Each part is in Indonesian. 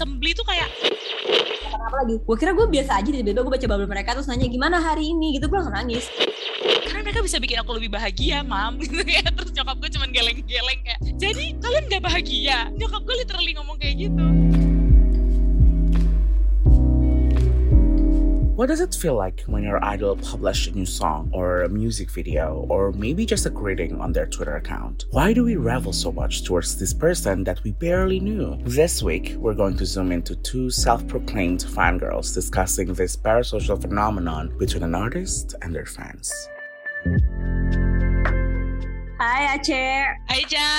assembly tuh kayak kenapa lagi? Gue kira gue biasa aja tiba-tiba gue baca bubble mereka terus nanya gimana hari ini? Gitu gue langsung nangis. Karena mereka bisa bikin aku lebih bahagia mam. Gitu ya terus nyokap gue cuman geleng-geleng kayak jadi kalian gak bahagia? Nyokap gue literally ngomong kayak gitu What does it feel like when your idol published a new song or a music video or maybe just a greeting on their Twitter account? Why do we revel so much towards this person that we barely knew? This week, we're going to zoom into two self proclaimed fangirls discussing this parasocial phenomenon between an artist and their fans. Hai Aceh Hai Ca,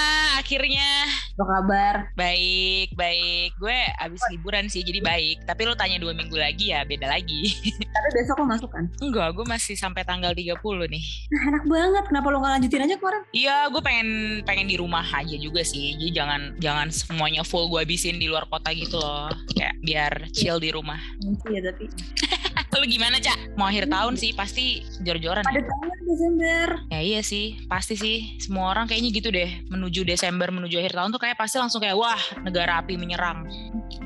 akhirnya. Apa kabar? Baik, baik. Gue abis liburan sih, jadi baik. Tapi lo tanya dua minggu lagi ya, beda lagi. Tapi besok lo masuk kan? Enggak, gue masih sampai tanggal 30 nih. Nah enak banget, kenapa lo gak lanjutin aja kemarin? Iya, gue pengen pengen di rumah aja juga sih. Jadi jangan jangan semuanya full gue habisin di luar kota gitu loh. Kayak biar chill di rumah. Iya tapi Lo gimana Cak? Mau akhir tahun sih, pasti jor-joran Ada ya? banget Desember Ya iya sih, pasti sih Semua orang kayaknya gitu deh Menuju Desember, menuju akhir tahun tuh kayak pasti langsung kayak Wah, negara api menyerang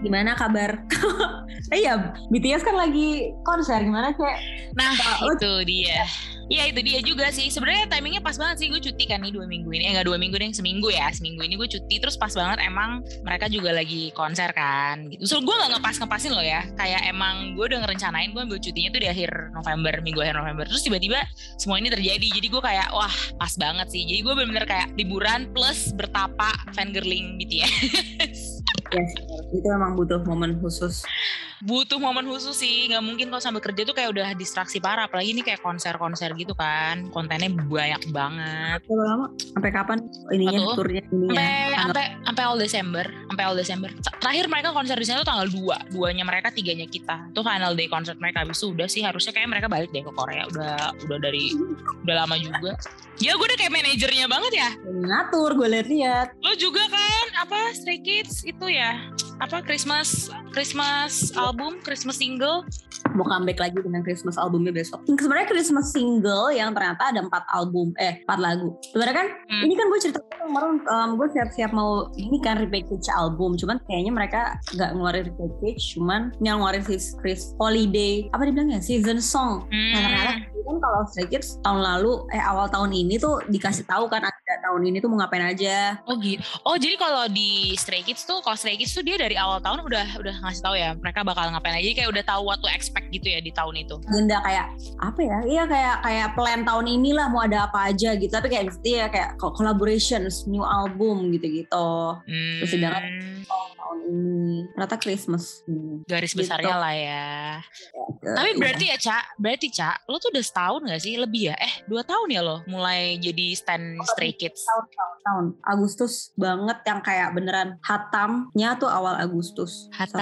Gimana kabar? eh iya, BTS kan lagi konser gimana Cek? Nah, Oh, itu dia. Iya itu dia juga sih. Sebenarnya timingnya pas banget sih. Gue cuti kan nih dua minggu ini. Eh nggak dua minggu deh, seminggu ya. Seminggu ini gue cuti. Terus pas banget emang mereka juga lagi konser kan. Gitu. So gue nggak ngepas ngepasin loh ya. Kayak emang gue udah ngerencanain gue ambil cutinya tuh di akhir November, minggu akhir November. Terus tiba-tiba semua ini terjadi. Jadi gue kayak wah pas banget sih. Jadi gue bener-bener kayak liburan plus bertapa fangirling BTS. Ya sih, itu emang butuh momen khusus butuh momen khusus sih nggak mungkin kalau sambil kerja tuh kayak udah distraksi parah apalagi ini kayak konser-konser gitu kan kontennya banyak banget lama? Sampai kapan ininya tuh? turnya ininya? sampai sampai sampai all Desember sampai all Desember terakhir mereka konser di sana tuh tanggal 2 duanya mereka tiganya kita itu final day konser mereka habis itu udah sih harusnya kayak mereka balik deh ke Korea udah udah dari udah lama juga ya gue udah kayak manajernya banget ya. Ngatur gue liat-liat. Lo juga kan apa Stray Kids itu ya? Apa Christmas Christmas album Christmas single mau comeback lagi dengan Christmas albumnya besok. Sebenarnya Christmas single yang ternyata ada empat album, eh empat lagu. Sebenarnya kan Hmm. ini kan gue cerita kemarin um, gue siap-siap mau ini kan repackage album, cuman kayaknya mereka nggak ngeluarin repackage, cuman yang ngeluarin Chris, Chris Holiday apa dibilangnya season song. Nah ternyata hmm. kan kalau Stray Kids tahun lalu eh awal tahun ini tuh dikasih tahu kan ada tahun ini tuh mau ngapain aja. Oh gitu. Oh jadi kalau di Stray Kids tuh, kalau Stray Kids tuh dia dari awal tahun udah udah ngasih tahu ya mereka bakal ngapain aja. Jadi kayak udah tahu what to expect gitu ya di tahun itu. agenda kayak apa ya iya kayak kayak plan tahun inilah mau ada apa aja gitu tapi kayak ya kayak co- collaborations new album gitu-gitu Hmm, Terus sedangkan- tahun ini ternyata Christmas Hmm. garis gitu. besarnya lah ya. Eh, Tapi iya. berarti ya Cak, berarti Cak, lo tuh udah setahun gak sih lebih ya? Eh dua tahun ya lo mulai jadi stand Stray Kids. tahun, tahun, tahun Agustus banget yang kayak beneran hatamnya tuh awal Agustus Satu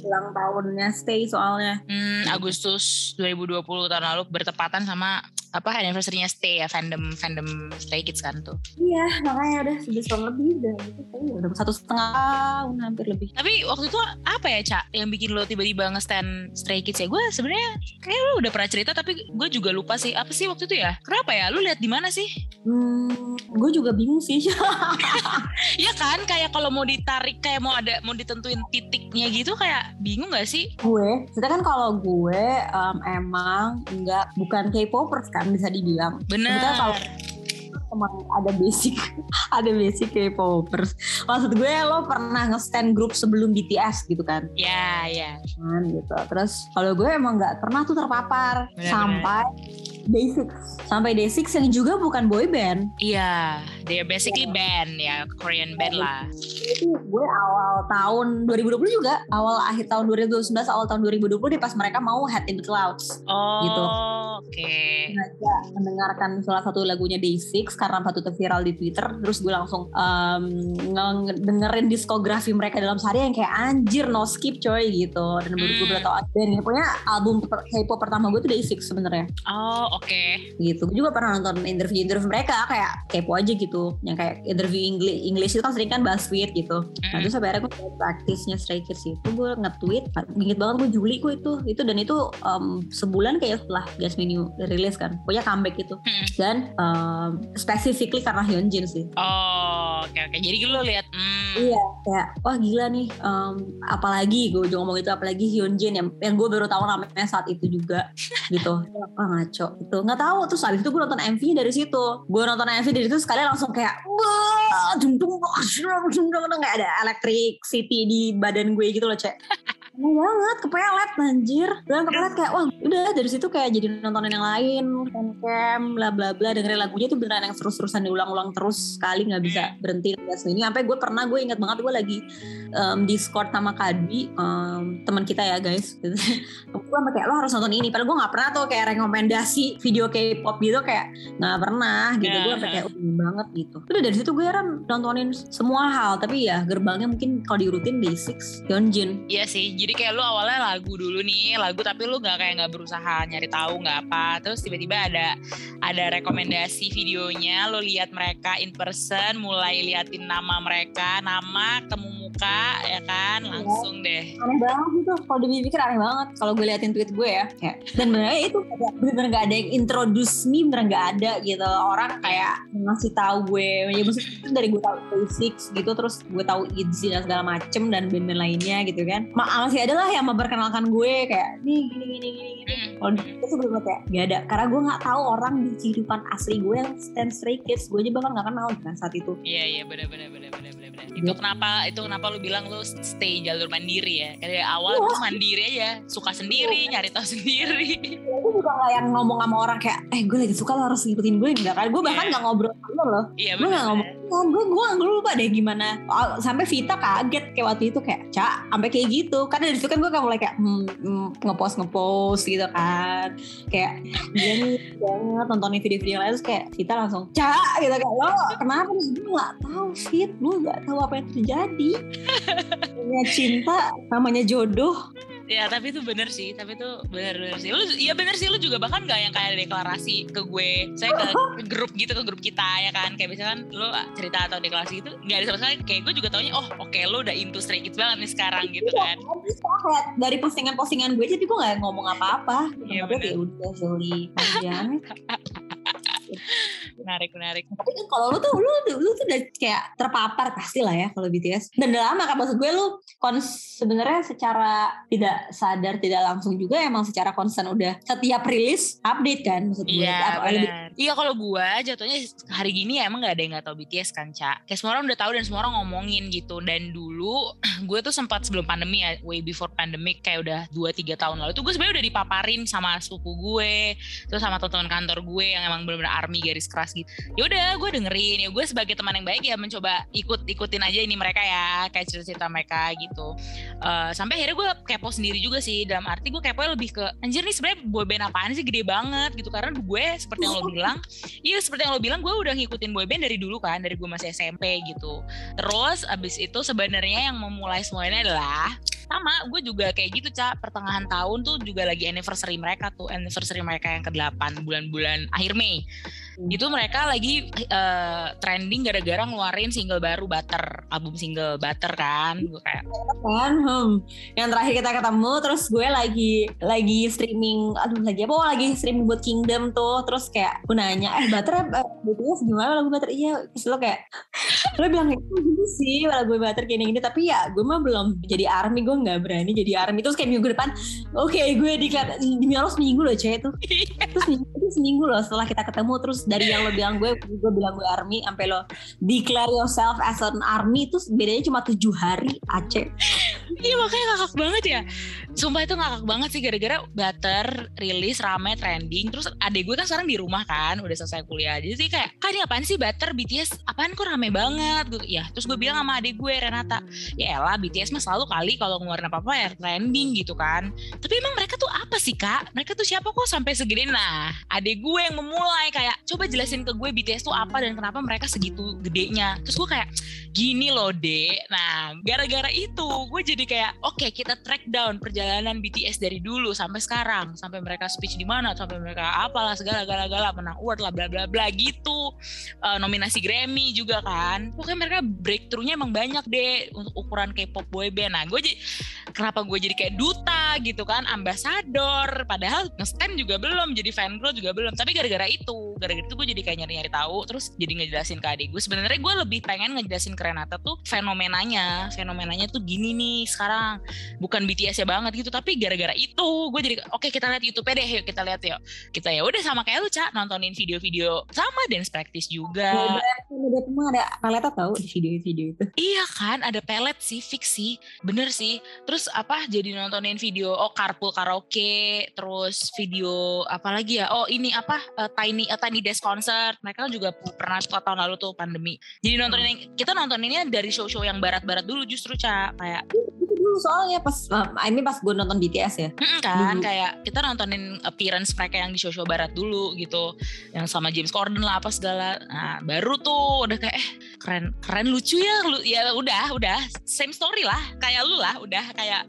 Ulang tahunnya stay soalnya. Hmm, Agustus 2020 tahun lalu bertepatan sama apa anniversary-nya Stay ya fandom fandom Stray Kids kan tuh. iya makanya udah sebelas tahun lebih udah gitu kayaknya udah satu setengah tahun hampir lebih Tapi waktu itu apa ya Cak yang bikin lo tiba-tiba nge-stand Stray Kids ya? Gue sebenarnya kayak lo udah pernah cerita tapi gue juga lupa sih. Apa sih waktu itu ya? Kenapa ya? Lu lihat di mana sih? hmm, gue juga bingung sih Iya kan kayak kalau mau ditarik kayak mau ada mau ditentuin titiknya gitu kayak bingung gak sih? gue kita kan kalau gue em, emang nggak bukan K-popers kan bisa dibilang. Bener. Sebetulnya kalau emang ada basic ada basic K-popers maksud gue lo pernah nge-stand grup sebelum BTS gitu kan? Ya ya. kan gitu. Terus kalau gue emang nggak pernah tuh terpapar. Bener, sampai Day6 sampai Day6 yang juga bukan boy band Iya, they're basically band ya, Korean band lah. itu gue awal tahun 2020 juga awal akhir tahun 2019 awal tahun 2020 deh pas mereka mau Head in the Clouds Oh, Gitu. oke. sengaja mendengarkan salah satu lagunya Day6 karena waktu itu viral di Twitter terus gue langsung um, nge- dengerin diskografi mereka dalam sehari yang kayak anjir no skip coy gitu dan baru gue udah tau bandnya pokoknya album K-pop pertama gue tuh Day6 sebenarnya Oh, oke. Gitu gue juga pernah nonton interview-interview mereka kayak kepo aja gitu yang kayak interview English English itu kan sering kan BuzzFeed gitu nah Mm. terus sampai akhirnya gue praktisnya Stray Kids itu gue nge-tweet inget banget gue Juli gue itu itu dan itu um, sebulan kayak setelah Jasmine New rilis kan pokoknya comeback gitu Hmm. dan um, specifically karena Hyunjin sih Oh, oke oke. Jadi lo lihat hmm. Iya, kayak wah gila nih. Um, apalagi gue juga ngomong itu apalagi Hyunjin yang yang gue baru tahu namanya saat itu juga gitu. Wah ngaco itu nggak tahu terus abis itu gue nonton MV dari situ. Gue nonton MV dari situ sekali langsung kayak wah jungtung nggak ada electricity di badan gue gitu loh cek. Aneh banget, kepelet anjir. Bilang kepelet kayak, wah udah dari situ kayak jadi nontonin yang lain, camp bla bla bla. Dengerin lagunya tuh beneran yang terus-terusan diulang-ulang terus sekali nggak bisa berhenti. Ini sampai gue pernah, gue inget banget gue lagi um, Discord sama Kadwi, um, teman kita ya guys. gue sampai kayak, lo harus nonton ini. Padahal gue gak pernah tuh kayak rekomendasi video K-pop gitu kayak nggak pernah gitu. Gue sampai kayak, oh, banget gitu. Udah dari situ gue heran nontonin semua hal. Tapi ya gerbangnya mungkin kalau diurutin Day6, Hyunjin. Iya sih, jadi kayak lu awalnya lagu dulu nih lagu tapi lu nggak kayak nggak berusaha nyari tahu nggak apa terus tiba-tiba ada ada rekomendasi videonya lu lihat mereka in person mulai liatin nama mereka nama ketemu muka ya kan? Iya. langsung deh. Aneh banget gitu kalau dipikir aneh banget kalau gue liatin tweet gue ya. Kayak dan benernya itu bener nggak ada yang introduce me bener nggak ada gitu. Orang kayak ngasih tahu gue ya maksudnya itu dari gue tahu basics gitu terus gue tahu ITZY dan segala macem dan band-band lainnya gitu kan masih ada lah yang memperkenalkan gue kayak nih gini gini gini gini. Hmm. kalau itu sebelumnya kayak gak ada karena gue nggak tahu orang di kehidupan asli gue yang stand stray kids. Gue aja bahkan nggak kenal kan saat itu. Iya iya benar benar benar benar itu iya. kenapa itu kenapa lu bilang lu stay jalur mandiri ya? Dari awal lu mandiri aja suka sendiri iya. nyari tahu sendiri. Gue juga gak yang ngomong sama orang kayak eh gue lagi suka lo harus ngikutin gue enggak kan? Gue bahkan nggak ngobrol sama lo. Iya, gue nggak ngomong oh, gue gue gue lupa deh gimana. Sampai Vita kaget kayak waktu itu kayak cak sampai kayak gitu. Karena dari situ kan gue mulai kayak hmm, hmm, ngepost ngepost gitu kan. Kayak dia nih banget nontonin video-video lain terus kayak Vita langsung cak gitu kayak lo kenapa nih gue nggak tahu Fit gue nggak tahu apa yang terjadi. Punya cinta namanya jodoh. Ya tapi itu bener sih tapi itu bener bener sih. Lu iya bener sih lu juga bahkan gak yang kayak deklarasi ke gue. Saya ke, ke grup gitu ke grup kita ya kan? Kayak misalkan lu cerita atau deklarasi itu nggak ada sama sekali. Kayak gue juga taunya oh oke okay, lu udah into stray kids banget nih sekarang gitu kan. bisa kayak dari postingan-postingan gue jadi gue gak ngomong apa-apa. Iya, tapi ya udah Zoli menarik menarik. Tapi kan kalau lu tuh lu, lu tuh udah kayak terpapar pasti lah ya kalau BTS dan udah lama kan maksud gue lu kon sebenarnya secara tidak sadar tidak langsung juga emang secara konstan udah setiap rilis update kan maksud gue. Iya benar. Iya kalau gue jatuhnya hari gini ya emang gak ada yang gak tahu BTS kan cak kayak semua orang udah tahu dan semua orang ngomongin gitu. Dan dulu gue tuh sempat sebelum pandemi ya way before pandemic kayak udah 2-3 tahun lalu tuh gue sebenarnya udah dipaparin sama sepupu gue terus sama teman-teman kantor gue yang emang benar-benar army garis keras gitu. Ya udah gue dengerin. Ya gue sebagai teman yang baik ya mencoba ikut ikutin aja ini mereka ya kayak cerita-cerita mereka gitu. Uh, sampai akhirnya gue kepo sendiri juga sih. Dalam arti gue kepo lebih ke anjir nih sebenarnya boyband apaan sih? Gede banget gitu. Karena gue seperti yang lo bilang iya seperti yang lo bilang gue udah ngikutin boyband dari dulu kan dari gue masih SMP gitu. Terus abis itu sebenarnya yang memulai semuanya adalah sama gue juga kayak gitu cak pertengahan tahun tuh juga lagi anniversary mereka tuh anniversary mereka yang ke-8 bulan-bulan akhir Mei. Itu mereka lagi uh, trending gara-gara ngeluarin single baru Butter album single Butter kan. Gue kayak kan hmm. yang terakhir kita ketemu terus gue lagi lagi streaming aduh lagi apa? Oh, lagi streaming buat Kingdom tuh. Terus kayak gue nanya eh Butter eh, BTS gimana? Lagu Butter? Iya terus lo kayak lo bilang kayak gitu sih lagu Butter kayak gini tapi ya gue mah belum jadi army gue nggak berani jadi army. Terus kayak minggu depan oke okay, gue di demi Allah seminggu loh cewek tuh. Terus seminggu, seminggu loh setelah kita ketemu. Terus dari yang lo bilang gue gue bilang gue army sampai lo declare yourself as an army itu bedanya cuma tujuh hari Aceh. Iya makanya ngakak banget ya. Sumpah itu ngakak banget sih gara-gara butter rilis rame trending. Terus adek gue kan sekarang di rumah kan udah selesai kuliah. Jadi sih kayak kan ini apaan sih butter BTS apaan kok rame banget? Gitu. Ya terus gue bilang sama adek gue Renata ya elah BTS mah selalu kali kalau ngeluarin apa-apa ya trending gitu kan. Tapi emang mereka tuh apa sih kak? Mereka tuh siapa kok sampai segede nah adek gue yang memulai kayak coba jelasin ke gue BTS tuh apa dan kenapa mereka segitu gedenya. Terus gue kayak gini loh dek. Nah gara-gara itu gue jadi kayak oke okay, kita track down perjalanan BTS dari dulu sampai sekarang. Sampai mereka speech di mana sampai mereka apalah segala gala gala menang award lah bla bla bla gitu. Uh, nominasi Grammy juga kan. Pokoknya mereka breakthroughnya emang banyak deh untuk ukuran K-pop boyband nah gue jadi kenapa gue jadi kayak duta gitu kan ambasador padahal nge-stand juga belum jadi fan girl juga belum. Tapi gara-gara itu gara-gara itu gue jadi kayak nyari-nyari tahu terus jadi ngejelasin ke adik gue. Sebenarnya gue lebih pengen ngejelasin ke Renata tuh fenomenanya fenomenanya tuh gini nih sekarang. Bukan BTS ya banget gitu tapi gara-gara itu gue jadi oke okay, kita lihat YouTube deh yuk kita lihat yuk. Kita ya udah sama kayak lu cak nontonin video-video sama dance practice juga. Semua ada pelet tahu di video-video itu? Iya kan ada pelet sih fix sih. Bener sih terus apa jadi nontonin video oh carpool karaoke terus video apa lagi ya oh ini apa uh, tiny uh, tiny desk concert. Mereka juga pernah tahun lalu tuh pandemi. Jadi nontonin kita nontoninnya dari show-show yang barat-barat dulu justru cak kayak soalnya pas I mean pas gue nonton BTS ya. Hmm, kan dulu. kayak kita nontonin appearance mereka yang di show-show barat dulu gitu yang sama James Corden lah apa segala. Nah baru tuh udah kayak eh keren keren lucu ya lu ya udah udah same story lah kayak lu lah udah kayak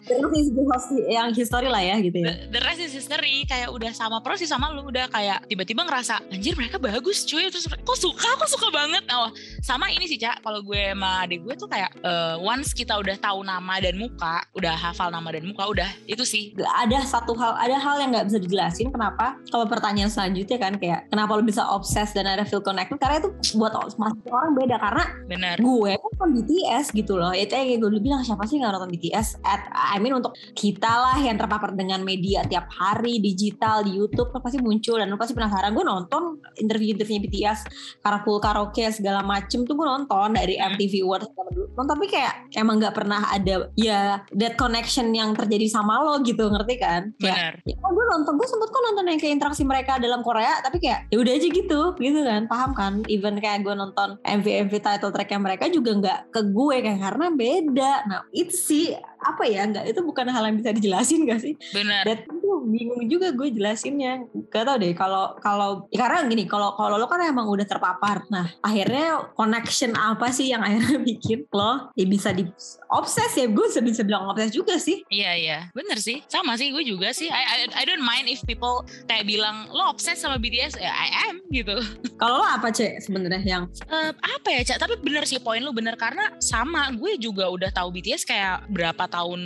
yang history lah ya gitu ya. The, the rest is history kayak udah sama persis sama lu udah kayak tiba-tiba ngerasa anjir mereka bagus cuy. Terus kok suka kok suka banget? Oh sama ini sih cak kalau gue sama adik gue tuh kayak uh, once kita udah tahu nama dan muka muka udah hafal nama dan muka udah itu sih. Ada satu hal ada hal yang nggak bisa dijelasin kenapa kalau pertanyaan selanjutnya kan kayak kenapa lo bisa obses dan ada feel connected karena itu buat masing orang beda karena Bener. gue kan BTS gitu loh. Itu kayak gue bilang siapa sih nggak nonton BTS at I mean untuk kita lah yang terpapar dengan media tiap hari digital di YouTube kan pasti muncul dan lo pasti penasaran. Gue nonton interview-interviewnya BTS Carpool Karaoke segala macem tuh gue nonton dari MTV Awards nonton tapi kayak emang nggak pernah ada ya that connection yang terjadi sama lo gitu ngerti kan? Benar. ya, gue nonton gue sempet kok nonton yang kayak interaksi mereka dalam Korea tapi kayak ya udah aja gitu gitu kan? Paham kan? Even kayak gue nonton MV MV title tracknya mereka juga nggak ke gue kayak karena beda. Nah itu sih apa ya nggak itu bukan hal yang bisa dijelasin gak sih? Benar. Dan itu bingung juga gue jelasinnya. Gak tau deh kalau kalau ya karena gini kalau kalau lo kan emang udah terpapar. Nah akhirnya connection apa sih yang akhirnya bikin lo ya bisa di obses ya? Gue bisa bilang obses juga sih. Iya iya. Bener sih. Sama sih gue juga sih. I, I, I don't mind if people kayak bilang lo obses sama BTS ya I am gitu. Kalau lo apa cek sebenarnya yang uh, apa ya cak tapi bener sih poin lo bener karena sama gue juga udah tahu BTS kayak berapa tahun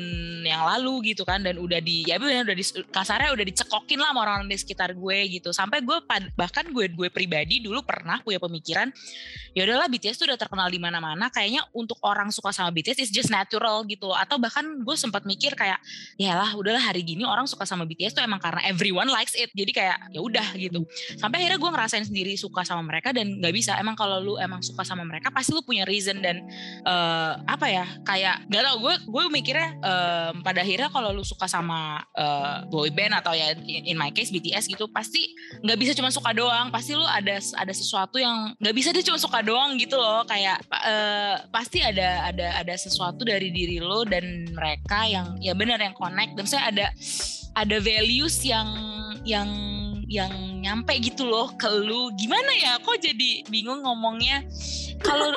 yang lalu gitu kan dan udah di ya udah di kasarnya udah dicekokin lah sama orang di sekitar gue gitu. Sampai gue bahkan gue gue pribadi dulu pernah punya pemikiran ya udahlah BTS tuh udah terkenal di mana-mana kayaknya untuk orang suka sama BTS is just natural gitu atau bahkan gue sempat mikir kayak ya lah udahlah hari gini orang suka sama BTS tuh emang karena everyone likes it. Jadi kayak ya udah gitu. Sampai akhirnya gue ngerasain sendiri suka sama mereka dan nggak bisa. Emang kalau lu emang suka sama mereka pasti lu punya reason dan uh, apa ya kayak nggak tau gue gue mikir akhirnya um, pada akhirnya kalau lu suka sama uh, boy band atau ya in my case BTS gitu pasti nggak bisa cuma suka doang. Pasti lu ada ada sesuatu yang nggak bisa dia cuma suka doang gitu loh. Kayak uh, pasti ada ada ada sesuatu dari diri lo dan mereka yang ya benar yang connect. Dan saya ada ada values yang yang yang nyampe gitu loh ke lu. Gimana ya? Kok jadi bingung ngomongnya? Kalau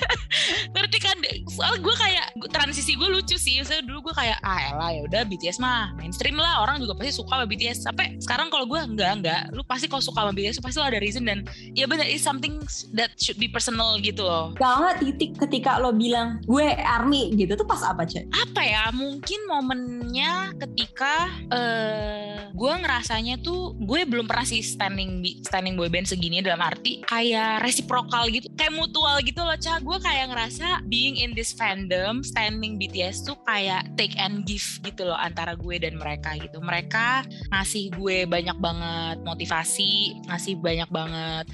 ngerti kan? Soal gue kayak transisi gue lucu sih. Saya dulu gue kayak ah elah ya udah BTS mah mainstream lah. Orang juga pasti suka sama BTS sampai sekarang kalau gue enggak enggak. Lu pasti kalau suka sama BTS pasti lo ada reason dan ya benar is something that should be personal gitu loh. Kalau nggak titik ketika lo bilang gue army gitu tuh pas apa cek? Apa ya? Mungkin momennya ketika uh, gue ngerasanya tuh gue belum pernah sih standing standing boy band segini dalam arti kayak resiprokal gitu kayak mutual gitu loh cah gue kayak ngerasa being in this fandom standing BTS tuh kayak take and give gitu loh antara gue dan mereka gitu. Mereka ngasih gue banyak banget motivasi ngasih banyak banget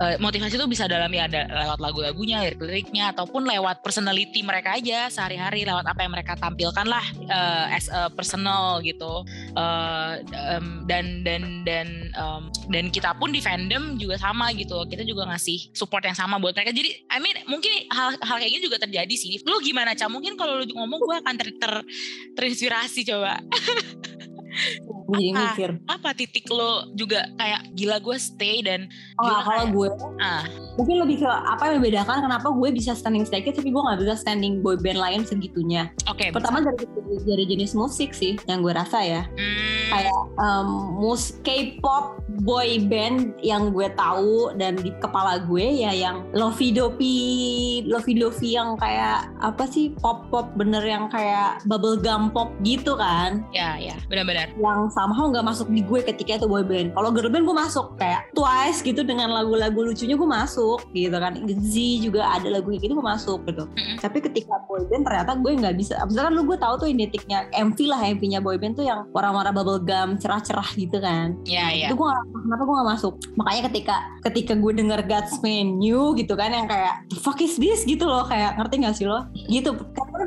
uh, motivasi itu bisa dalam ya ada lewat lagu-lagunya, lirik-liriknya ataupun lewat personality mereka aja sehari-hari lewat apa yang mereka tampilkan lah uh, as a personal gitu. Uh, um, dan dan dan um, dan kita pun di fandom juga sama gitu. Kita juga ngasih support yang sama buat mereka. Jadi I mean mungkin hal hal kayak gini juga terjadi sih. Lu gimana Cah? Mungkin kalau lu ngomong gue akan ter, ter terinspirasi coba. gue jadi Apa? mikir Apa titik lo juga kayak gila gue stay dan oh Gila, kalau kayak- gue ah mungkin lebih ke apa yang membedakan kenapa gue bisa standing stay tapi gue nggak bisa standing boy band lain segitunya oke. pertama dari dari jenis musik sih yang gue rasa ya Hmm, kayak um, mus K-pop boy band yang gue tahu dan di kepala gue ya yang lovey dovey lovey dovey yang kayak apa sih pop pop bener yang kayak bubblegum pop gitu kan ya ya benar-benar. yang somehow nggak masuk di gue ketika itu boy band. Kalau girl band gue masuk kayak Twice gitu dengan lagu-lagu lucunya gue masuk gitu kan. Z juga ada lagu kayak gitu gue masuk gitu. Mm-mm. tapi ketika boy band ternyata gue nggak bisa misalkan lu gue tahu tuh identiknya MV lah MV-nya boy band tuh yang warna-warna bubblegum cerah-cerah gitu kan. Ya ya. itu gue gak, kenapa gue gak masuk. Makanya ketika ketika gue denger God's Menu gitu kan yang kayak "The fuck is this? gitu loh kayak ngerti gak sih lo? Gitu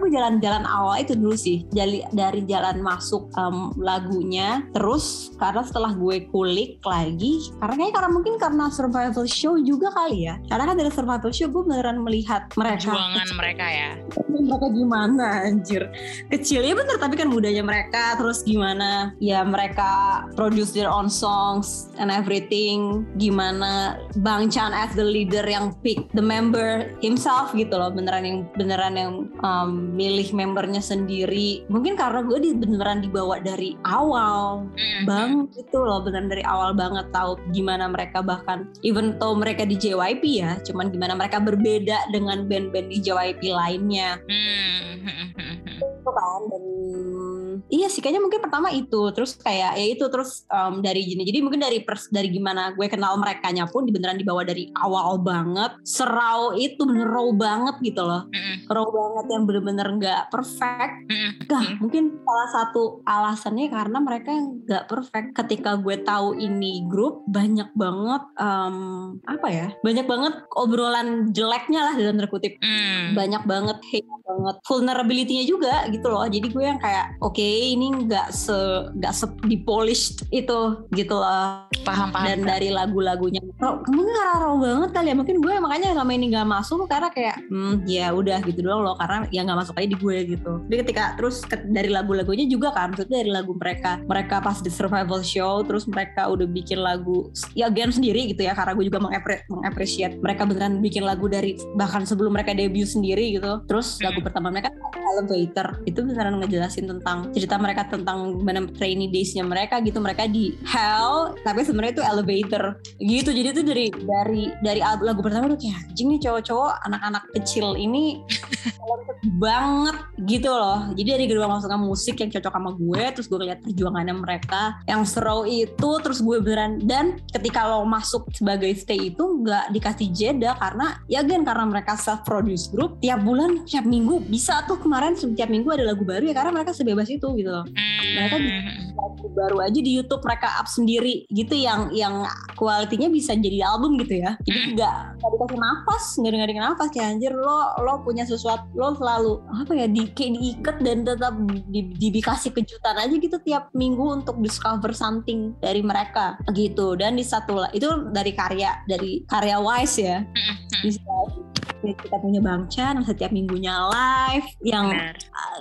jalan-jalan awal itu dulu sih. Dari dari jalan masuk em, lagunya terus karena setelah gue kulik lagi karena kayaknya karena mungkin karena survival show juga kali ya. Karena kan dari survival show gue beneran melihat mereka. Perjuangan mereka ya. mereka gimana anjir. Kecil ya bener tapi kan mudanya mereka terus gimana ya mereka produce their own songs and everything. Gimana Bang Chan as the leader yang pick the member himself gitu loh. Beneran yang beneran yang um, milih membernya sendiri. Mungkin karena gue di, beneran dibawa dari awal. Bang itu loh beneran dari awal banget tahu gimana mereka bahkan even though mereka di JYP ya cuman gimana mereka berbeda dengan band-band di JYP lainnya. Itu kan dan iya sih kayaknya mungkin pertama itu terus kayak ya itu terus em, dari gini. Jadi mungkin dari pers dari gimana gue kenal mereka pun beneran dibawa dari awal banget. Serau itu bener raw banget gitu loh. Raw banget yang bener-bener nggak perfect mm, Nah, mm. mungkin salah satu alasannya karena mereka nggak perfect. Ketika gue tahu ini grup banyak banget em, apa ya? Banyak banget obrolan jeleknya lah dalam terkutip. Hmm. Banyak banget hate banget vulnerability-nya juga gitu loh. Jadi gue yang kayak oke ini nggak se nggak se di polished itu gitu loh. Paham paham. Dan dari lagu-lagunya mungkin karena raw banget kali ya. Mungkin gue makanya selama ini nggak masuk karena kayak hmm ya udah gitu doang loh karena ya nggak masuk di gue gitu. Jadi ketika terus ke- dari lagu-lagunya juga kan maksudnya dari lagu mereka mereka pas di survival show terus mereka udah bikin lagu ya game sendiri gitu ya karena gue juga mengapre- mengapresiat mereka beneran bikin lagu dari bahkan sebelum mereka debut sendiri gitu. Terus lagu pertama mereka Elevator itu beneran ngejelasin tentang cerita mereka tentang gimana trainee days-nya mereka gitu mereka di hell tapi sebenarnya itu elevator gitu jadi itu dari dari dari lagu pertama tuh kayak anjing nih cowok-cowok anak-anak kecil ini talented banget gitu loh. Jadi dari gerbang masuknya musik yang cocok sama gue terus gue lihat perjuangannya mereka yang seru itu terus gue beneran dan ketika lo masuk sebagai stay itu nggak dikasih jeda karena ya again karena mereka self produce group tiap bulan tiap minggu bisa tuh kemarin setiap minggu ada lagu baru ya karena mereka sebebas itu gitu loh. Mereka Hmm. lagu baru aja di YouTube mereka up sendiri gitu yang yang kualitinya bisa jadi album gitu ya. Jadi nggak nggak dikasih nafas nggak dikasih nafas kayak anjir lo lo punya sesuatu lo selalu apa ya di kayak diikat dan tetap di, di- dikasih kejutan aja gitu tiap minggu untuk discover something dari mereka gitu dan di satu itu dari karya dari karya wise ya hmm. Kita punya Bang Chan setiap minggunya live yang Benar.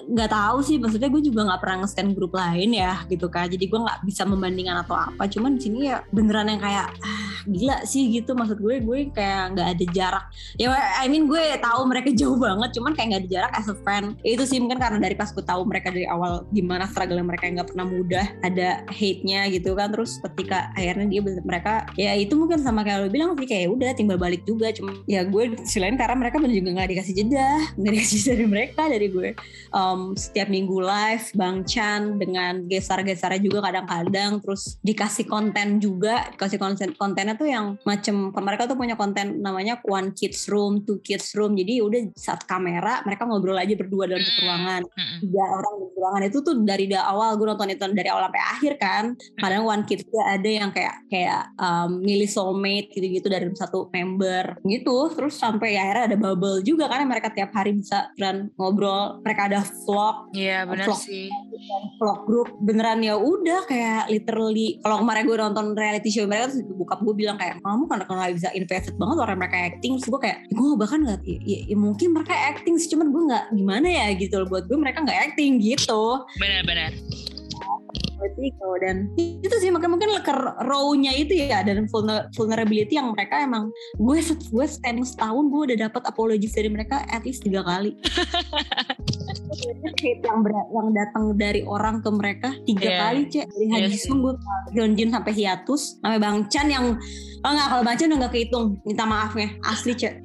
nggak tahu sih maksudnya gue juga nggak pernah nge-stand grup lain ya gitu kan. Jadi gue nggak bisa membandingkan atau apa. Cuman di sini ya beneran yang kayak ah gila sih gitu. Maksud gue gue kayak nggak ada jarak. Ya I mean gue tahu mereka jauh banget cuman kayak nggak ada jarak as a friend. Itu sih mungkin karena dari pas gue tahu mereka dari awal gimana struggle mereka nggak pernah mudah ada hate-nya gitu kan. Terus ketika akhirnya dia mereka ya itu mungkin sama kayak lo bilang sih kayak udah timbal balik juga. Cuma ya gue selain karena mereka bener juga nggak dikasih jeda nggak dikasih jeda dari mereka dari gue. Um, setiap minggu live Bang Chan dengan gesar-gesarnya juga kadang-kadang terus dikasih konten juga dikasih konten kontennya tuh yang macem mereka tuh punya konten namanya one kids room two kids room. Jadi udah saat kamera mereka ngobrol aja berdua dalam satu ruangan Hmm. tiga orang di ruangan itu tuh dari da- awal gue nonton itu dari awal sampai akhir kan. Kadang one kids tuh ada yang kayak kayak um, milih soulmate gitu-gitu dari satu member gitu. Terus sampai ya akhirnya ada bubble juga kan mereka tiap hari bisa dan ngobrol mereka ada vlog Iya benar Vlog. sih. vlog group beneran ya udah kayak literally kalau kemarin gue nonton reality show mereka terus bokap gue bilang kayak kamu kan kalau bisa invested banget orang mereka acting terus gue kayak gue bahkan nggak ya, ya- ya mungkin mereka acting sih cuman gue nggak gimana ya gitu loh buat gue mereka nggak acting gitu Benar-benar. Vertigo dan itu sih mungkin ke raw-nya itu ya dan vulner- vulnerability yang mereka emang gue gue standing setahun gue udah dapat apologies dari mereka at least tiga kali hate yang ber- yang datang dari orang ke mereka tiga Iya. kali cek dari Haji sih. Sung gue sampai hiatus sampai Bang Chan yang oh enggak kalau Bang Chan udah gak kehitung minta maafnya asli cek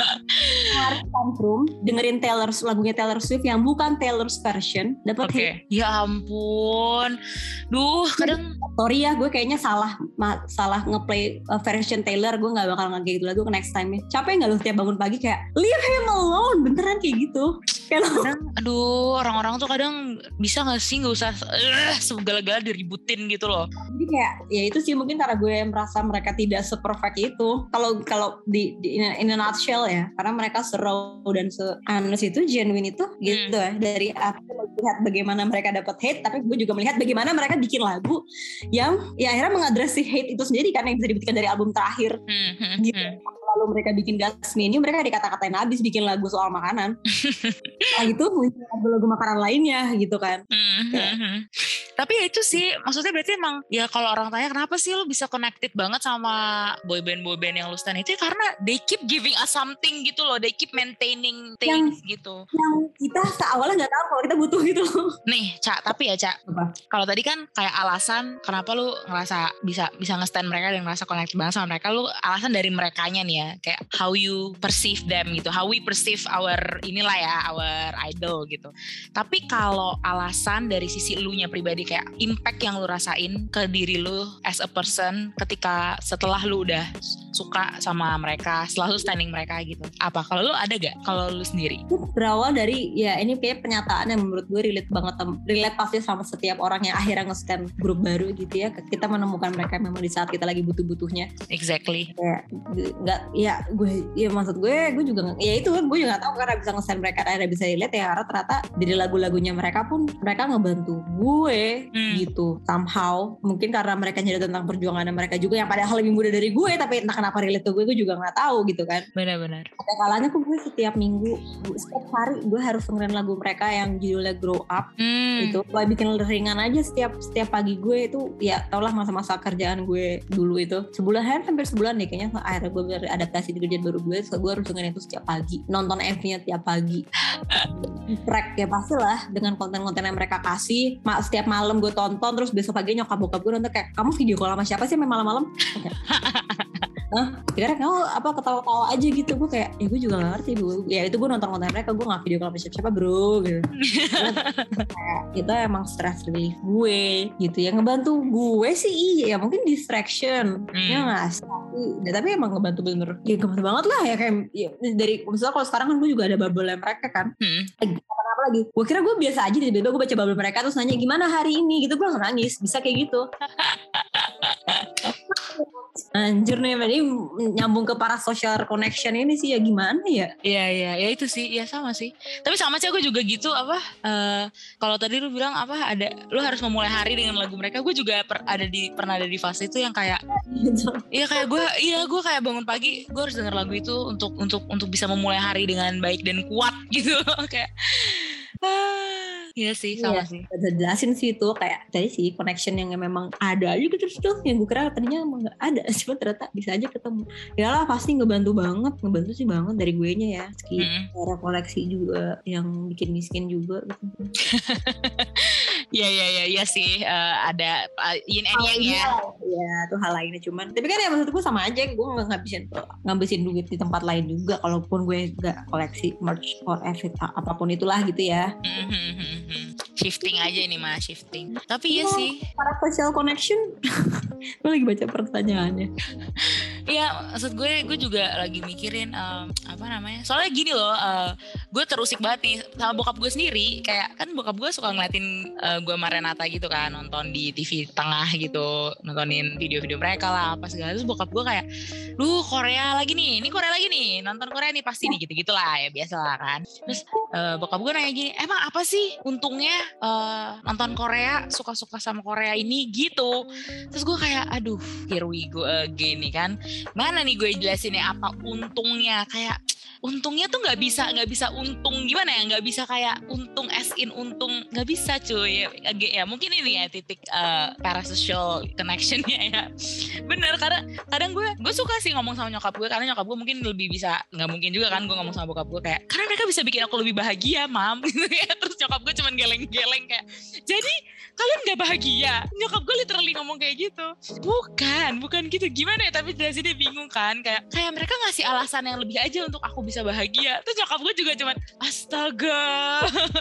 harus tantrum dengerin Taylor lagunya Taylor Swift yang bukan Taylor's version dapat Oke. hate Ya ampun. Duh, kadang sorry ya gue kayaknya salah salah ngeplay uh, version Taylor gue nggak bakal nge gitu lagu next time nya capek nggak lu tiap bangun pagi kayak leave him alone beneran kayak gitu. Kayak kadang aduh orang-orang tuh kadang bisa gak sih nggak usah eh, segala-gala diributin gitu loh. jadi kayak ya itu sih mungkin karena gue merasa mereka tidak seperfect itu. Kalau kalau di, di in, a, in a nutshell ya karena mereka seru dan se itu genuine itu gitu ya. Dari aku melihat bagaimana mereka dapat hate tapi gue juga melihat bagaimana mereka bikin lagu yang ya akhirnya mengadres si hate itu sendiri kan yang bisa dibuktikan dari album terakhir Hmm, hmm, gitu hmm. Lalu mereka bikin gas menu mereka dikata-katain habis bikin lagu soal makanan. Nah itu lagu-lagu makanan lainnya gitu kan. Hmm, hmm, hmm. Tapi ya itu sih, maksudnya berarti emang ya kalau orang tanya kenapa sih lu bisa connected banget sama boyband boyband yang lu stand? Itu ya karena they keep giving us something gitu loh, they keep maintaining things gitu. yang kita seawalnya nggak tahu kalau kita butuh gitu loh. Nih, Cak, tapi ya Cak, kalau tadi kan kayak alasan kenapa lu ngerasa bisa bisa nge-stand mereka dan ngerasa connected banget sama mereka, lu alasan dari merekanya nih ya, kayak how you perceive them gitu, how we perceive our inilah ya, our idol gitu. Tapi kalau alasan dari sisi lu nya pribadi kayak impact yang lu rasain ke diri lu as a person ketika setelah lu udah suka sama mereka, selalu standing mereka gitu. Apa kalau lu ada gak kalau lu sendiri? berawal dari ya ini kayak pernyataan yang menurut gue relate banget relate pasti sama setiap orang yang akhirnya nge-stand grup baru gitu ya kita menemukan mereka memang di saat kita lagi butuh-butuhnya Exactly. kayak nggak ya gue ya maksud gue gue juga ya itu gue juga nggak tahu karena bisa nge-stand mereka akhirnya bisa relate ya karena ternyata dari lagu-lagunya mereka pun mereka ngebantu gue Hmm. gitu somehow mungkin karena mereka nyadar tentang perjuangan mereka juga yang padahal lebih muda dari gue tapi entah kenapa relate ke gue gue juga nggak tahu gitu kan Benar-benar. ada kalanya kok gue setiap minggu setiap hari gue harus dengerin lagu mereka yang judulnya Grow Up Hmm. itu gue bikin ringan aja setiap setiap pagi gue itu ya tau lah masa-masa kerjaan gue dulu itu sebulan hampir sebulan deh kayaknya akhirnya gue beradaptasi di kerjaan baru gue so gue harus dengerin itu setiap pagi. Nonton MV-nya tiap pagi. Track ya pastilah dengan konten-konten yang mereka kasih. Ma setiap malam gue tonton terus besok pagi nyokap bokap gue nonton kayak kamu video call sama siapa sih malam-malam. Hah? Kira kamu apa ketawa-tawa aja gitu. Gue kayak ya gue juga gak ngerti bu. Ya itu gue nonton konten mereka gue gak video call sama siapa-siapa bro gitu. Kayak itu emang stress relief gue gitu. Ya ngebantu gue sih iya ya mungkin distraction. Hmm. ya nggak sih tapi, ya, tapi emang ngebantu bener. Ya ngebantu banget lah ya kayak ya, dari misalnya kalau sekarang kan gue juga ada bubble mereka kan. Hmm. lagi apa lagi? Gue kira gue biasa aja tiba-tiba gue baca bubble mereka terus nanya gimana hari ini? Gitu gue langsung nangis bisa kayak gitu Anjir nih, ini nyambung ke para social connection ini sih ya gimana ya? Iya iya ya itu sih ya sama sih. Tapi sama sih aku juga gitu apa eh kalau tadi lu bilang apa ada lu harus memulai hari dengan lagu mereka. Gue juga per- ada di pernah ada di fase itu yang kayak iya kayak gue iya gue kayak bangun pagi gue harus denger lagu itu untuk untuk untuk bisa memulai hari dengan baik dan kuat gitu kayak ah, iya sih sama Iya. sih. Udah jelasin sih itu kayak tadi sih connection yang memang ada aja gitu terus tuh yang gue kira tadinya emang gak ada cuma ternyata bisa aja ketemu ya lah pasti ngebantu banget ngebantu sih banget dari gue nya ya meski Mm-mm. cara koleksi juga yang bikin miskin juga gitu. Iya iya iya iya sih Eh, ada uh, yin and yang ya. ya tuh hal lainnya cuman tapi kan ya maksud gue sama aja gue nggak ngabisin ngabisin duit di tempat lain juga kalaupun gue nggak koleksi merch or every apa pun itulah gitu ya Mhm. shifting aja ini mah shifting. Tapi iya Iya. sih para social connection gue lagi baca pertanyaannya Iya, maksud gue, gue juga lagi mikirin em, apa namanya. Soalnya gini loh, eh, gue terusik banget nih sama bokap gue sendiri. Kayak kan bokap gue suka ngeliatin eh, gue sama Renata gitu kan, nonton di TV tengah gitu, nontonin video-video mereka lah apa segala. Terus bokap gue kayak, lu Korea lagi nih, ini Korea lagi nih, nonton Korea nih pasti nih gitu-gitu lah ya biasa lah kan. Terus eh, bokap gue nanya gini, emang apa sih untungnya eh, nonton Korea, suka-suka sama Korea ini gitu. Terus gue kayak, aduh, here we go again nih kan mana nih gue jelasinnya? Apa untungnya? Kayak untungnya tuh nggak bisa nggak bisa untung. Gimana ya? Nggak bisa kayak untung as in untung. Nggak bisa cuy. Ya, ya mungkin ini ya titik uh, parasocial connectionnya ya. Bener karena kadang gue gue suka sih ngomong sama nyokap gue. Karena nyokap gue mungkin lebih bisa nggak mungkin juga kan gue ngomong sama bokap gue kayak karena mereka bisa bikin aku lebih bahagia mam. Gitu ya. Terus nyokap gue cuman geleng-geleng kayak jadi kalian nggak bahagia? Nyokap gue literally ngomong kayak gitu. Bukan bukan gitu. Gimana ya? Tapi dari sini bingung kan? Kayak kayak mereka ngasih alasan yang lebih aja untuk aku bisa bahagia. Terus nyokap gue juga cuman astaga.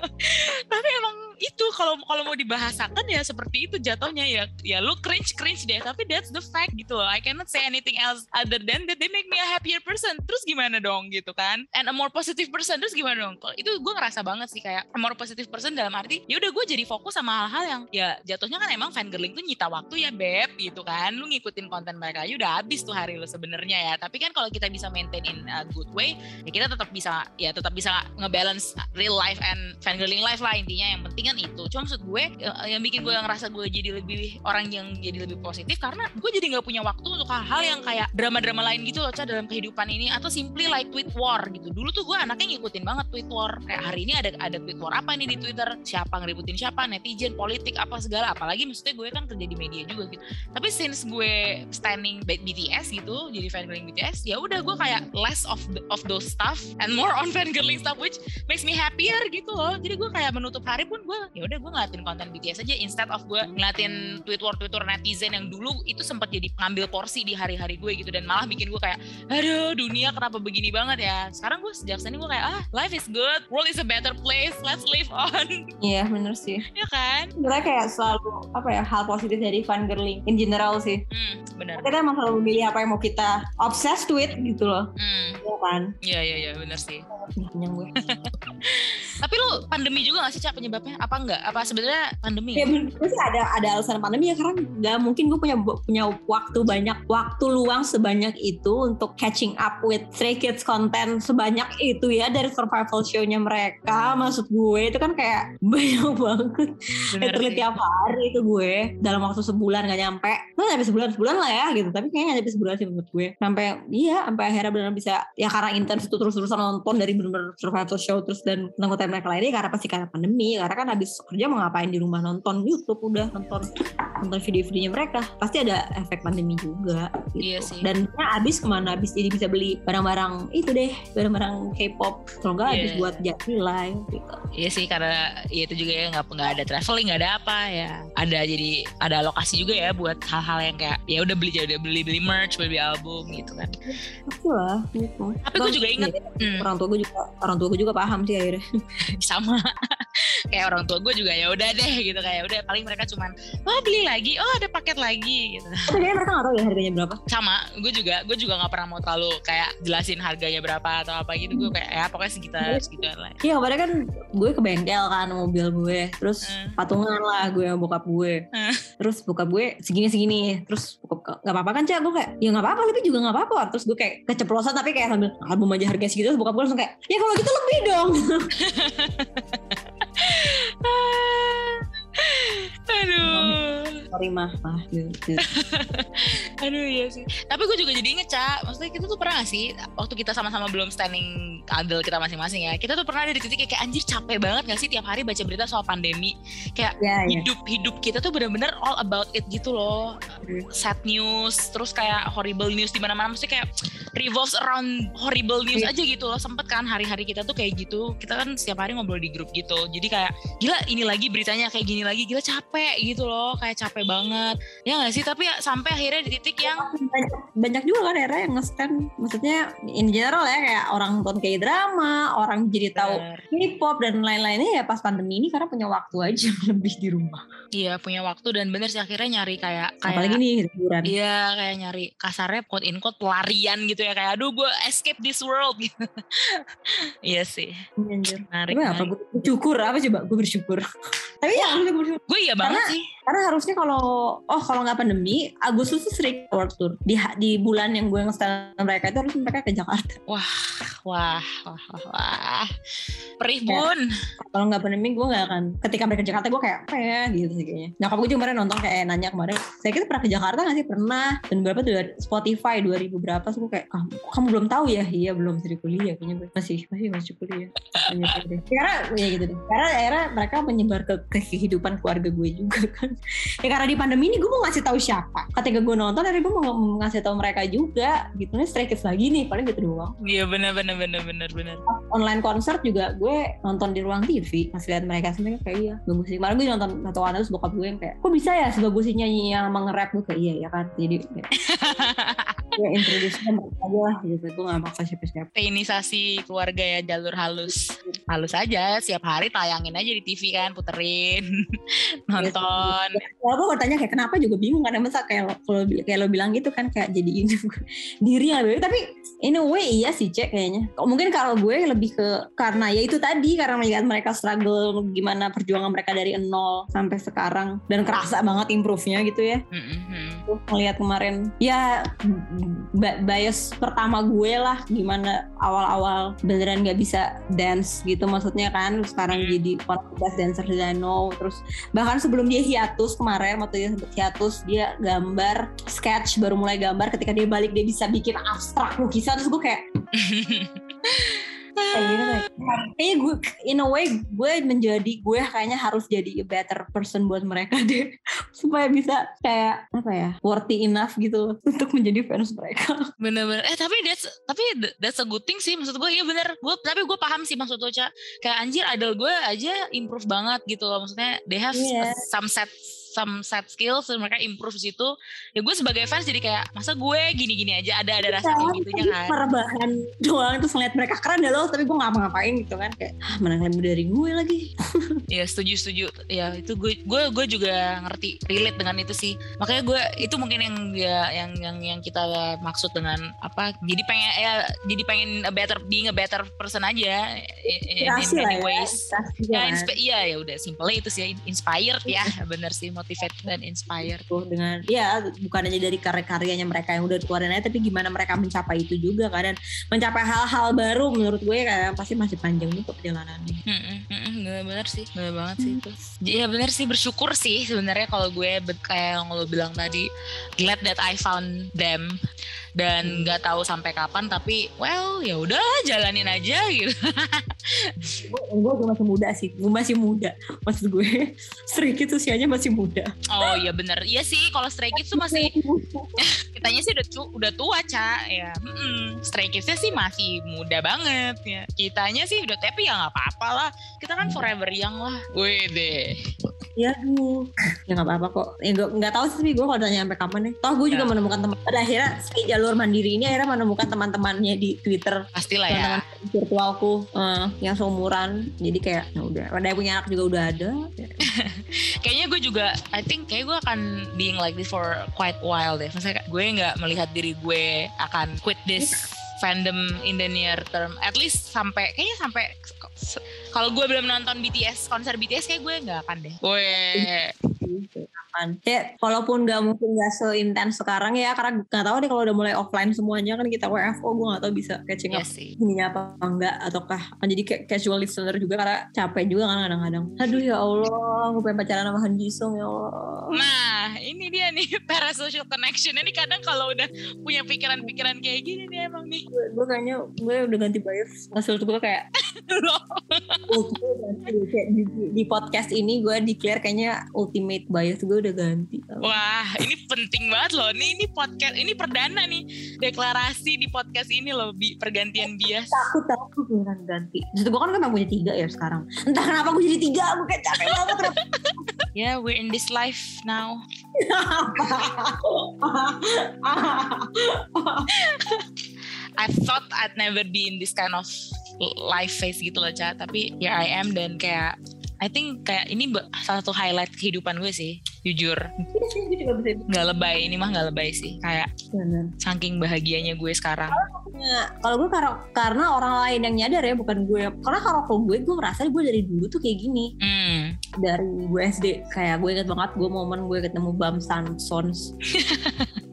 Tapi emang itu kalau kalau mau dibahasakan ya seperti itu jatuhnya ya. Ya lu cringe cringe deh. Tapi that's the fact gitu loh. I cannot say anything else other than that they make me a happier person. Terus gimana dong gitu kan? And a more positive person. Terus gimana dong? Itu gue ngerasa banget sih kayak a more positive person dalam arti ya udah gue jadi fokus sama hal-hal yang ya jatuhnya kan emang fangirling tuh nyita waktu ya beb gitu kan. Lu ngikutin konten mereka ya udah habis tuh hari lu sebenarnya ya. Tapi kan kalau kita bisa maintain in a good way ya kita tetap bisa ya tetap bisa ngebalance real life and fangirling life lah intinya. Yang penting kan itu. Cuma maksud gue ya, yang bikin gue ngerasa gue jadi lebih orang yang jadi lebih positif karena gue jadi nggak punya waktu untuk hal-hal yang kayak drama-drama lain gitu loh Ca, dalam kehidupan ini. Atau simply like tweet war gitu. Dulu tuh gue anaknya ngikutin banget tweet war. Kayak hari ini ada ada tweet war apa nih di twitter? Siapa ngeributin siapa? Netizen politik apa segala. Apalagi maksudnya gue kan kerja di media juga gitu. Tapi since gue standing BTS gitu jadi fangirling BTS ya udah gue kayak less of the, of those stuff and more on fangirling stuff which makes me happier gitu loh. Jadi gue kayak menutup hari pun gue ya udah gue ngeliatin konten BTS aja instead of gue ngeliatin tweet war tweet war netizen yang dulu itu sempat jadi ngambil porsi di hari-hari gue gitu. Dan malah bikin gue kayak aduh dunia kenapa begini banget ya? Sekarang gue sejak sini gue kayak ah life is good. World is a better place. Let's live on. Iya yeah, bener sih. Ya kan kayak selalu apa ya hal positif dari fun girling in general sih. Hmm, benar. Kita emang selalu memilih apa yang mau kita obsessed with gitu loh. Hmm. ya kan? Iya iya iya bener sih. Kenyang gue. Tapi lu pandemi juga gak sih cak penyebabnya? Apa enggak apa sebenarnya pandemi? Ya bener sih ada ada alasan pandemi ya karena nggak mungkin gue punya punya waktu banyak waktu luang sebanyak itu untuk catching up with Stray Kids content sebanyak itu ya dari survival show-nya mereka maksud gue itu kan kayak banyak banget. Literally tiap hari itu gue dalam waktu sebulan gak nyampe. Nah sampai sebulan sebulan lah ya gitu. Tapi kayaknya nyampe sebulan sih menurut gue. Sampai iya sampai akhirnya benar bisa ya karena intens itu terus-terusan nonton dari bener-bener survival show terus dan nonton mereka lainnya karena pasti karena pandemi karena kan habis kerja mau ngapain di rumah nonton YouTube udah nonton nonton video-videonya mereka. Pasti ada efek pandemi juga gitu. Iya sih. dan ya, abis ke mana abis jadi bisa beli barang-barang itu deh barang-barang K-pop. Kalau nggak yeah. habis buat jadi live gitu. Iya sih karena ya itu juga ya nggak nggak ada traveling nggak ada apa ya. Ada jadi ada lokasi juga ya buat hal-hal yang kayak ya udah beli jadi beli beli merch beli, album gitu kan. Pasti lah gitu. Tapi gue juga ingat ya, hmm. orang tua gue juga orang tua gue juga paham sih akhirnya. Sama. Kayak orang tua gue juga ya udah deh gitu. Kayak udah paling mereka cuman oh beli lagi oh ada paket lagi gitu. Tapi kayaknya mereka nggak tahu ya harganya berapa? Sama gue juga gue juga nggak pernah mau terlalu kayak jelasin harganya berapa atau apa gitu. Gue kayak ya pokoknya sekitar iya. segitu lah. Iya kemarin kan gue ke bengkel kan mobil gue. Terus uh. patungan lah gue sama bokap gue. Uh. terus bokap gue segini segini terus bokap nggak apa-apa kan cak? Gue kayak ya nggak apa-apa lebih juga nggak apa-apa. Terus gue kayak keceplosan tapi kayak sambil album aja harga segitu terus bokap gue langsung kayak ya kalau gitu lebih dong Aduh. Sorry mah, mah. Aduh iya sih. Tapi gue juga jadi inget, Cak. Maksudnya kita tuh pernah gak sih, waktu kita sama-sama belum standing adel kita masing-masing ya, kita tuh pernah ada di titik kayak, anjir capek banget gak sih tiap hari baca berita soal pandemi. Kayak yeah, ya. hidup hidup kita tuh bener-bener all about it gitu loh. Hmm. Sad news, terus kayak horrible news di mana-mana. Maksudnya kayak revolves around horrible news yeah. aja gitu loh. Sempet kan hari-hari kita tuh kayak gitu. Kita kan setiap hari ngobrol di grup gitu. Jadi kayak, gila ini lagi beritanya kayak gini lagi, gila capek gitu loh. Kayak capek banget. Ya gak sih? Tapi ya, sampai akhirnya di titik yang banyak, banyak juga kan era yang nge-stand maksudnya in general ya kayak orang nonton kayak drama orang jadi tahu K-pop dan lain-lainnya ya pas pandemi ini karena punya waktu aja lebih di rumah. Iya punya waktu dan bener sih akhirnya nyari kayak kayak apalagi nih hiburan. Iya kayak nyari kasarnya quote in quote pelarian gitu ya kayak aduh gue escape this world. Gitu iya sih. Anjir. Narik, apa gue bersyukur. Apa coba? Gue bersyukur. Tapi ya gue bersyukur. Gue iya banget sih Karena harusnya kalau oh kalau nggak pandemi Agustus tuh sering world tour di di bulan yang gue ngestel mereka itu harusnya mereka ke Jakarta. Wah, wah, wah, wah, wah. Perih bun. Kalau nggak pandemi gue nggak akan. Ketika mereka ke Jakarta gue kayak apa ya gitu sih kayaknya. Nyokap gue juga kemarin nonton kayak nanya kemarin. Saya kira pernah ke Jakarta nggak sih? Pernah. Dan berapa tuh Spotify 2000 berapa? Terus gue kayak kamu, kamu belum tahu ya? Iya belum masih kuliah kayaknya masih masih masih kuliah. Karena ya gitu deh. Karena akhirnya mereka menyebar ke, ke kehidupan keluarga gue juga kan. ya karena di pandemi ini gue mau ngasih tahu siapa. Ketika gue nonton, akhirnya gue mau ngasih tahu mereka juga. Gitu nih Stray Kids lagi nih paling gitu doang. Iya benar benar benar benar benar. Online konser juga gue nonton di ruang TV masih lihat mereka sebenarnya kayak iya bagus sih. Kemarin gue nonton satu anak terus bokap gue yang kayak kok bisa ya sebagus nyanyi yang mengerap gue kayak iya ya kan. Jadi ya. introduce aja lah gitu. Gue gak maksa siapa-siapa. Teinisasi keluarga ya jalur halus. Halus aja setiap hari tayangin aja di TV kan puterin nonton. Kalau gue bertanya kayak kenapa juga bingung kan masa kayak kalau kayak lo bilang gitu kan kayak jadi ini diri yang lebih tapi in a way iya sih cek kayaknya. Mungkin kalau gue lebih ke karena ya itu tadi karena melihat mereka struggle gimana perjuangan mereka dari nol sampai sekarang dan kerasa banget improve-nya gitu ya. Mm-hmm. melihat kemarin. Ya bias pertama gue lah gimana awal-awal beneran nggak bisa dance gitu maksudnya kan. Sekarang hmm. jadi best dancer that I know terus bahkan sebelum dia hiatus kemarin waktu dia sempat hiatus dia gambar sketch baru mulai gambar. Ketika dia balik dia bisa bikin abstrak lukisan. Terus gue kayak kayak gitu kayaknya gue in a way gue menjadi gue kayaknya harus jadi a better person buat mereka deh. Supaya bisa kayak apa ya worthy enough gitu untuk menjadi fans mereka. Bener-bener. Eh tapi that's tapi that's a good thing sih maksud gue iya bener. Gue tapi gue paham sih maksud lo cak kayak anjir idol gue aja improve banget gitu loh. Maksudnya they have yeah. some set some set skills dan mereka improve situ ya gue sebagai fans jadi kayak masa gue gini-gini aja ada ada rasa kayak gitunya kan. perubahan doang terus ngeliat mereka keren ya loh tapi gue gak ngapain gitu kan kayak ah, mana lebih dari gue lagi. Ya setuju setuju. Ya itu gue gue gue juga ngerti relate dengan itu sih. Makanya gue itu mungkin yang ya yang yang yang kita maksud dengan apa jadi pengen ya jadi pengen a better being a better person aja in, in many ya. ways. ya, ya iya ya udah simple itu sih inspired ya bener sih motivate dan inspire tuh dengan ya bukan aja dari karya-karyanya mereka yang udah keluarin aja tapi gimana mereka mencapai itu juga kan dan mencapai hal-hal baru menurut gue kayak pasti masih panjang nih perjalanannya. Hmm, hmm, bener, bener sih, bener banget sih itu. Iya bener sih bersyukur sih sebenarnya kalau gue kayak yang lo bilang tadi glad that I found them dan nggak hmm. tahu sampai kapan tapi well ya udah jalanin aja gitu. Gue, gue masih muda sih. Gue masih muda maksud gue. Stray Kids usianya masih muda. Oh iya bener. Iya sih kalau Stray Kids tuh masih kitanya sih udah, tu, udah tua ca. Ya hmm, Stray Kidsnya sih masih muda banget ya. Kitanya sih udah tapi ya nggak apa-apa lah. Kita kan forever young lah. Wih deh. Ya duh, ya nggak apa-apa kok. Ya nggak tahu sih gue kalau udah nyampe kapan nih. Toh gue juga ya. menemukan teman. Pada akhirnya si jalur mandiri ini akhirnya menemukan teman-temannya di Twitter. Pastilah ya. Teman virtualku uh, yang seumuran. Jadi kayak ya udah. Pada punya anak juga udah ada. Kayaknya gue juga, I think kayak gue akan being like this for quite while deh. Maksudnya gue nggak melihat diri gue akan quit this fandom in the near term. At least sampai kayaknya sampai kalau gue belum nonton BTS konser BTS kayak gue nggak akan deh. Gue kan ya walaupun nggak mungkin nggak seintens sekarang ya karena nggak tahu nih kalau udah mulai offline semuanya kan kita WFO gue nggak tahu bisa catching up yes, ini apa enggak ataukah akan jadi kayak casual listener juga karena capek juga kan kadang-kadang. Aduh ya Allah gue pengen pacaran sama Han Jisung ya Allah. Nah ini dia nih parasocial connection ini kadang kalau udah punya pikiran-pikiran kayak gini nih emang nih gue, gue kayaknya gue udah ganti bias hasil tuh gue kayak di, di podcast ini gue declare kayaknya ultimate bias gue udah ganti. Wah, ini penting banget loh. Nih ini podcast ini perdana nih deklarasi di podcast ini loh bi pergantian bias. Takut takut beneran ganti. Jadi gue kan memang punya tiga ya sekarang. Entah kenapa gue jadi tiga, gue kayak capek banget. yeah, we're in this life now. I thought I'd never be in this kind of life phase gitu loh, Ca. Tapi here I am dan kayak I think kayak ini salah satu highlight kehidupan gue sih jujur. Nggak lebay ini mah nggak lebay sih kayak Bener. saking bahagianya gue sekarang. Kalau gue karena karena orang lain yang nyadar ya bukan gue. Karena kalau gue gue merasa gue dari dulu tuh kayak gini. Hmm. dari gue SD kayak gue inget banget gue momen gue ketemu Bam Sansons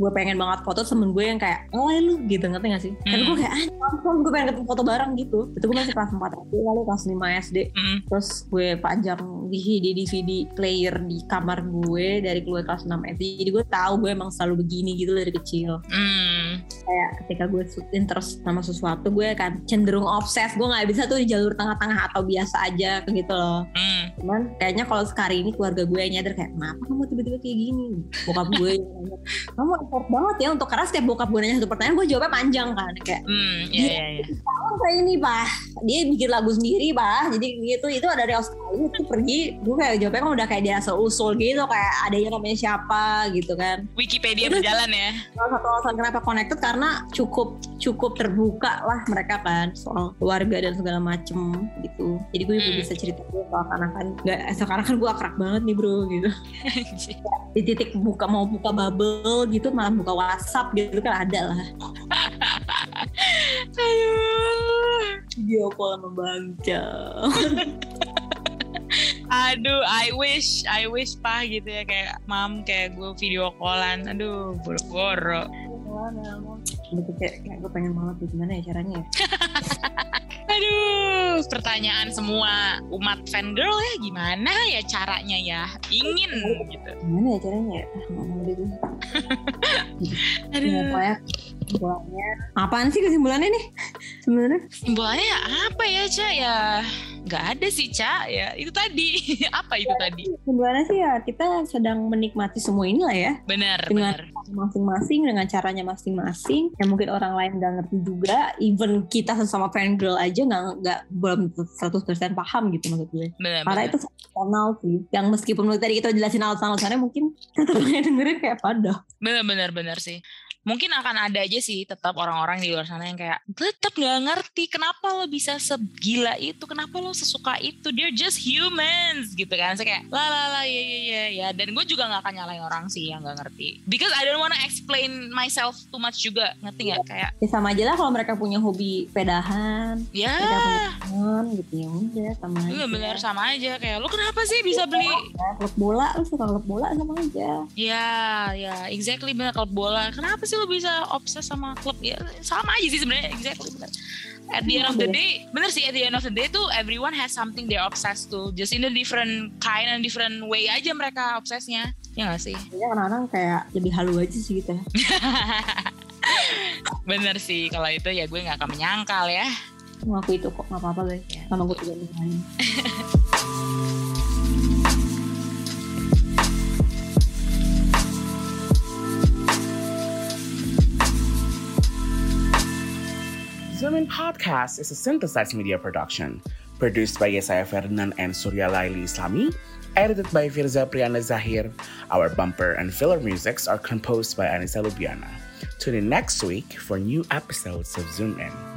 gue pengen banget foto temen gue yang kayak oh lu gitu ngerti gak sih? Kan gue Hmm. kayak ah ampun, gue pengen ketemu foto bareng gitu. Itu gue masih kelas 4 SD kali kelas 5 SD. Mm. Terus gue panjang DVD DVD player di kamar gue dari gue kelas 6 SD. Jadi gue tahu gue emang selalu begini gitu dari kecil. Mm. Kayak ketika gue interest sama sesuatu gue akan cenderung obses. Gue nggak bisa tuh di jalur tengah-tengah atau biasa aja kayak gitu loh. Mm. Cuman kayaknya kalau sekarang ini keluarga gue nyadar kayak kenapa kamu tiba-tiba kayak gini? Bokap gue kamu effort banget ya untuk karena setiap bokap gue nanya satu pertanyaan gue jawabnya panjang kan kayak Mm. Iya, iya, iya. kamu kayak ini pak dia bikin lagu sendiri pak jadi gitu itu ada dari Australia itu pergi gue kayak jawabnya kan udah kayak dia asal usul gitu kayak adanya namanya siapa gitu kan Wikipedia Udah. berjalan ya. salah satu alasan kenapa connected karena cukup cukup terbuka lah mereka kan soal keluarga dan segala macem gitu jadi gue juga Hmm. bisa cerita gue soal kan nggak sekarang kan gue akrab banget nih bro gitu di titik buka mau buka bubble gitu malah buka WhatsApp gitu kan ada lah Aduh. video call sama Bagja Aduh, I wish, I wish pah gitu ya kayak mam kayak gue video callan. Aduh, boro-boro. gitu kayak, kayak gue pengen banget tuh gimana ya caranya ya Aduh, pertanyaan semua umat fangirl ya gimana ya caranya ya? Ingin gitu. gimana ya caranya ya nggak mau Aduh, pokoknya kesimpulannya apaan sih kesimpulannya nih sebenarnya simbolnya ya apa ya, Ca? Ya nggak ada sih, Ca. Ya itu tadi. apa itu tadi? kesimpulannya sih ya kita sedang menikmati semua inilah ya Benar, dengan masing-masing dengan caranya masing-masing yang mungkin orang lain nggak ngerti juga even kita sesama fangirl aja nggak nggak belum 100% paham gitu maksud gue Benar, karena benar. itu personal sih yang meskipun tadi kita jelasin alasan-alasannya mungkin tetap dengerin kayak pada Benar, benar, benar sih. Mungkin akan ada aja sih tetap orang-orang di luar sana yang kayak tetap nggak ngerti kenapa lo bisa segila itu, kenapa lo sesuka itu. They're just humans gitu kan. Saya kayak la la la ya ya ya ya. Dan gue juga nggak akan nyalain orang sih yang nggak ngerti. Because I don't wanna explain myself too much juga. Ngerti nggak? Kayak ya sama aja lah kalau mereka punya hobi pedahan ya teman gitu ya udah sama aja Iya benar sama aja kayak lo kenapa sih bisa beli Ya, klub bola lu suka klub bola sama aja Ya, ya, exactly benar klub bola. Kenapa sih lo bisa obses sama klub? Ya, sama aja sih sebenarnya, exactly benar. At the end of the day, bener sih at the end of the day tuh everyone has something they're obsessed to. Just in a different kind and different way aja mereka obsesnya. Ya gak sih? Kayaknya kadang-kadang kayak lebih halu aja sih gitu ya bener sih, kalau itu ya gue gak akan menyangkal ya. ngaku itu kok nggak apa-apa Ya. sama gue juga lain Zoom In Podcast is a synthesized media production produced by Yesaya Ferdinand and Surya Laili Islami, edited by Firza Priyana Zahir. Our bumper and filler musics are composed by Anissa Lubiana. Tune in next week for new episodes of Zoom In.